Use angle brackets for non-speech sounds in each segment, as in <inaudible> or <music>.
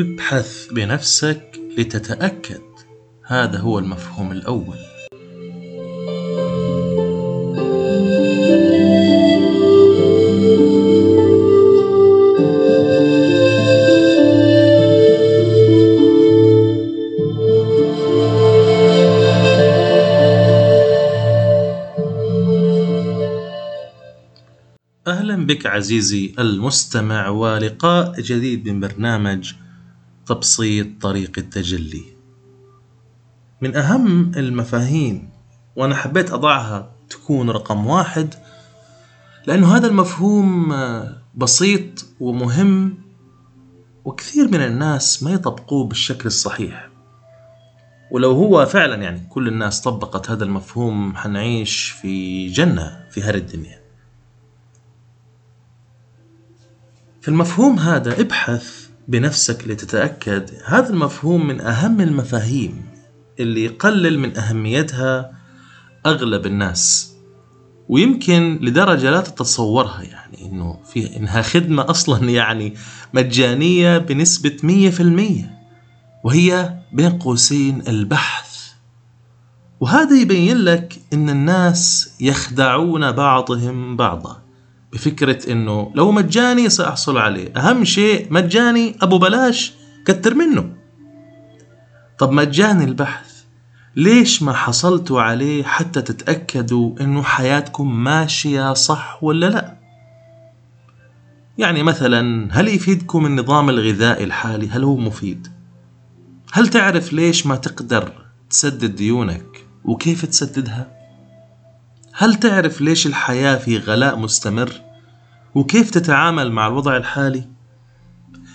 ابحث بنفسك لتتأكد. هذا هو المفهوم الأول. أهلا بك عزيزي المستمع ولقاء جديد من برنامج تبسيط طريق التجلي. من أهم المفاهيم وأنا حبيت أضعها تكون رقم واحد لأنه هذا المفهوم بسيط ومهم وكثير من الناس ما يطبقوه بالشكل الصحيح. ولو هو فعلا يعني كل الناس طبقت هذا المفهوم حنعيش في جنة في هذه الدنيا. في المفهوم هذا ابحث بنفسك لتتأكد. هذا المفهوم من أهم المفاهيم اللي يقلل من أهميتها أغلب الناس ويمكن لدرجة لا تتصورها يعني إنه في إنها خدمة أصلا <laughs> يعني مجانية بنسبة مية في المية وهي بين قوسين البحث. وهذا يبين لك إن الناس يخدعون بعضهم بعضا. بفكرة إنه لو مجاني سأحصل عليه. أهم شيء مجاني أبو بلاش كتر منه. طب مجاني البحث ليش ما حصلتوا عليه حتى تتأكدوا إنه حياتكم ماشية صح ولا لا؟ يعني مثلا هل يفيدكم النظام الغذائي الحالي؟ هل هو مفيد؟ هل تعرف ليش ما تقدر تسدد ديونك؟ وكيف تسددها؟ هل تعرف ليش الحياة في غلاء مستمر؟ وكيف تتعامل مع الوضع الحالي؟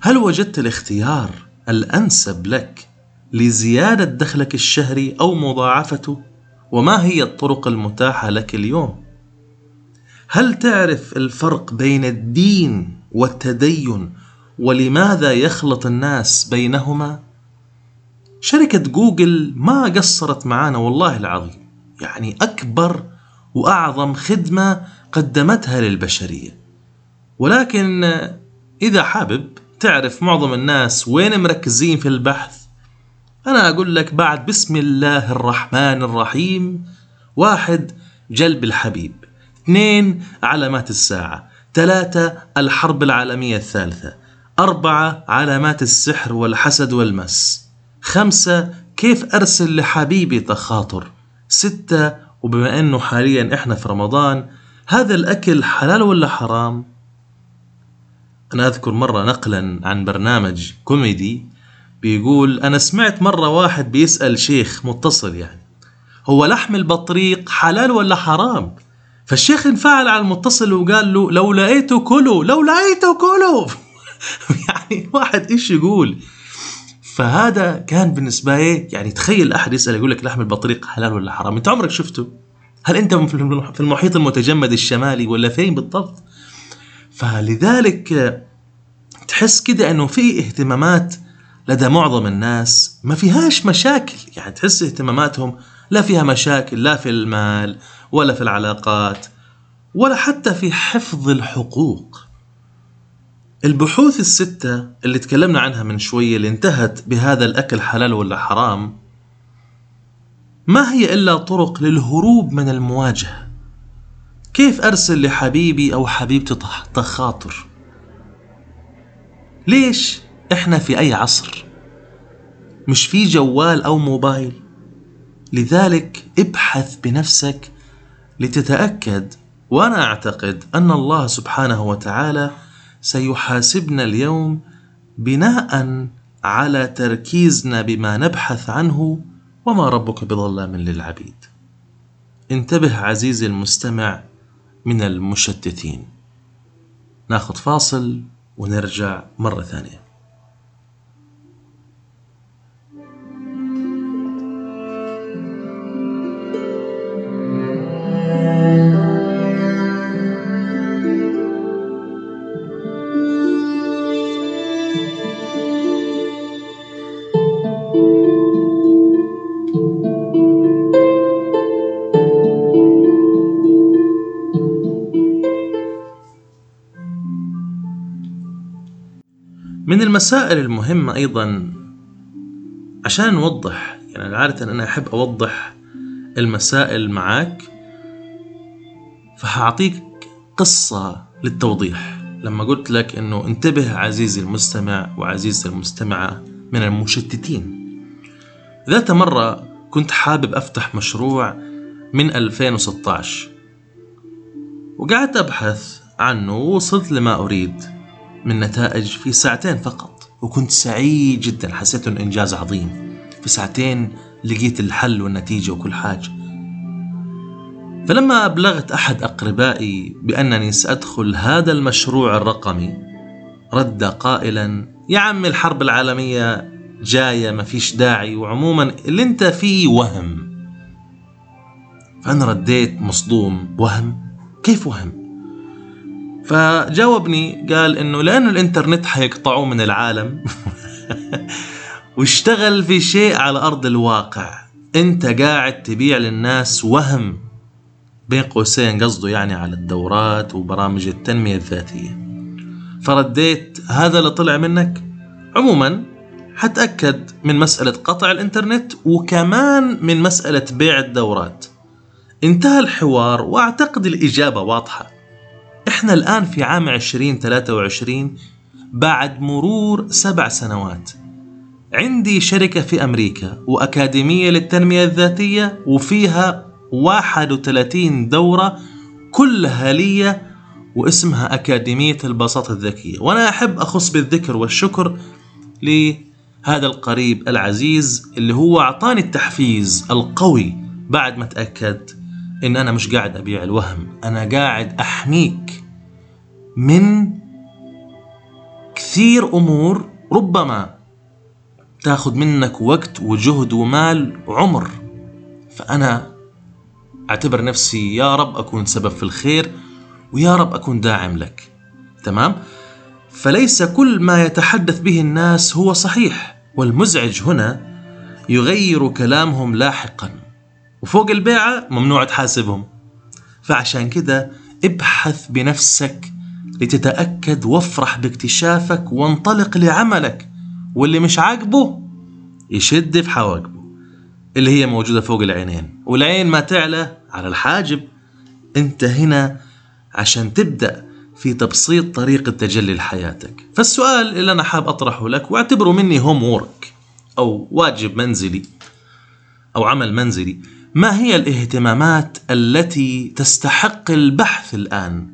هل وجدت الاختيار الأنسب لك لزيادة دخلك الشهري أو مضاعفته؟ وما هي الطرق المتاحة لك اليوم؟ هل تعرف الفرق بين الدين والتدين ولماذا يخلط الناس بينهما؟ شركة جوجل ما قصرت معانا والله العظيم يعني أكبر وأعظم خدمة قدمتها للبشرية. ولكن إذا حابب تعرف معظم الناس وين مركزين في البحث أنا أقول لك بعد بسم الله الرحمن الرحيم واحد جلب الحبيب اثنين علامات الساعة ثلاثة الحرب العالمية الثالثة أربعة علامات السحر والحسد والمس خمسة كيف أرسل لحبيبي تخاطر ستة وبما أنه حاليا إحنا في رمضان هذا الأكل حلال ولا حرام؟ أنا أذكر مرة نقلا عن برنامج كوميدي بيقول أنا سمعت مرة واحد بيسأل شيخ متصل يعني هو لحم البطريق حلال ولا حرام؟ فالشيخ انفعل على المتصل وقال له لو لقيته كله لو لقيته كله <laughs> يعني واحد إيش يقول فهذا كان بالنسبة لي يعني تخيل أحد يسأل يقول لك لحم البطريق حلال ولا حرام؟ أنت عمرك شفته؟ هل أنت في المحيط المتجمد الشمالي ولا فين بالضبط؟ فلذلك تحس كده أنه في اهتمامات لدى معظم الناس ما فيهاش مشاكل. يعني تحس اهتماماتهم لا فيها مشاكل لا في المال ولا في العلاقات ولا حتى في حفظ الحقوق. البحوث الستة اللي تكلمنا عنها من شوية اللي انتهت بهذا الأكل حلال ولا حرام ما هي إلا طرق للهروب من المواجهة؟ كيف أرسل لحبيبي أو حبيبتي تخاطر؟ ليش إحنا في أي عصر؟ مش في جوال أو موبايل؟ لذلك ابحث بنفسك لتتأكد وأنا أعتقد أن الله سبحانه وتعالى سيحاسبنا اليوم بناء على تركيزنا بما نبحث عنه وما ربك بظلام للعبيد. انتبه عزيزي المستمع من المشتتين. ناخذ فاصل ونرجع مرة ثانية. من المسائل المهمة أيضا عشان نوضح يعني عادة أنا أحب أوضح المسائل معك فهعطيك قصة للتوضيح. لما قلت لك أنه انتبه عزيزي المستمع وعزيزتي المستمعة من المشتتين. ذات مرة كنت حابب أفتح مشروع من 2016 وقعدت أبحث عنه ووصلت لما أريد. من نتائج في ساعتين فقط. وكنت سعيد جدا. حسيت إنه إنجاز عظيم. في ساعتين لقيت الحل والنتيجة وكل حاجة. فلما أبلغت أحد أقربائي بأنني سأدخل هذا المشروع الرقمي رد قائلا يا عمي الحرب العالمية جاية ما فيش داعي. وعموما اللي أنت فيه وهم. فأنا رديت مصدوم وهم؟ كيف وهم؟ فجاوبني قال إنه لأنه الإنترنت حيقطعوه من العالم <laughs> واشتغل في شيء على أرض الواقع. أنت قاعد تبيع للناس وهم بين قوسين قصده يعني على الدورات وبرامج التنمية الذاتية. فرديت هذا اللي طلع منك؟ عموما حتأكد من مسألة قطع الإنترنت وكمان من مسألة بيع الدورات. انتهى الحوار وأعتقد الإجابة واضحة. إحنا الآن في عام 2023 بعد مرور سبع سنوات. عندي شركة في أمريكا وأكاديمية للتنمية الذاتية وفيها 31 دورة كلها لي واسمها أكاديمية البساطة الذكية. وأنا أحب أخص بالذكر والشكر لهذا القريب العزيز اللي هو أعطاني التحفيز القوي بعد ما تأكد إن أنا مش قاعد أبيع الوهم. أنا قاعد أحميك من كثير أمور ربما تاخذ منك وقت وجهد ومال وعمر. فأنا أعتبر نفسي يا رب أكون سبب في الخير ويا رب أكون داعم لك. تمام؟ فليس كل ما يتحدث به الناس هو صحيح والمزعج هنا يغير كلامهم لاحقا. وفوق البيعة ممنوع تحاسبهم. فعشان كده ابحث بنفسك لتتأكد وافرح باكتشافك وانطلق لعملك واللي مش عاجبه يشد في حواجبه اللي هي موجودة فوق العينين والعين ما تعلى على الحاجب. انت هنا عشان تبدأ في تبسيط طريقة تجلي لحياتك. فالسؤال اللي أنا حاب أطرحه لك واعتبره مني هوم وورك أو واجب منزلي أو عمل منزلي ما هي الاهتمامات التي تستحق البحث الآن؟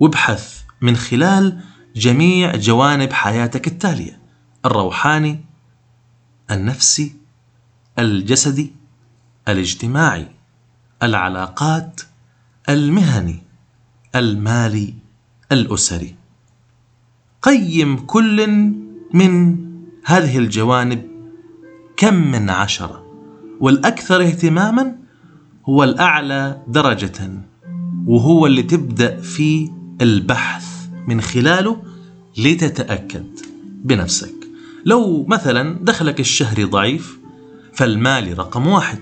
وابحث من خلال جميع جوانب حياتك التالية الروحاني النفسي الجسدي الاجتماعي العلاقات المهني المالي الأسري. قيم كل من هذه الجوانب كم من عشرة والأكثر اهتماما هو الأعلى درجة وهو اللي تبدأ في البحث من خلاله لتتأكد بنفسك. لو مثلا دخلك الشهري ضعيف فالمالي رقم واحد.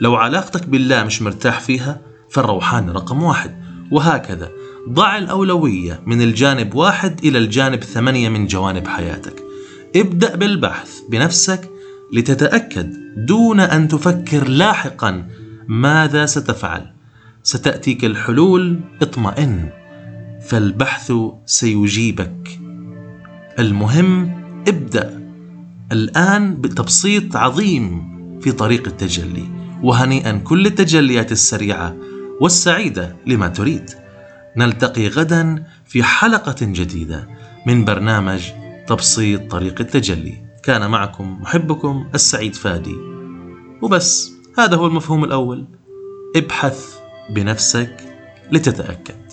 لو علاقتك بالله مش مرتاح فيها فالروحاني رقم واحد. وهكذا. ضع الأولوية من الجانب واحد إلى الجانب ثمانية من جوانب حياتك. ابدأ بالبحث بنفسك لتتأكد دون أن تفكر لاحقا ماذا ستفعل. ستأتيك الحلول اطمئن. فالبحث سيجيبك. المهم ابدأ. الآن بتبسيط عظيم في طريق التجلي وهنيئا كل التجليات السريعة والسعيدة لما تريد. نلتقي غدا في حلقة جديدة من برنامج تبسيط طريق التجلي. كان معكم محبكم السعيد فادي. وبس هذا هو المفهوم الأول. ابحث بنفسك لتتأكد.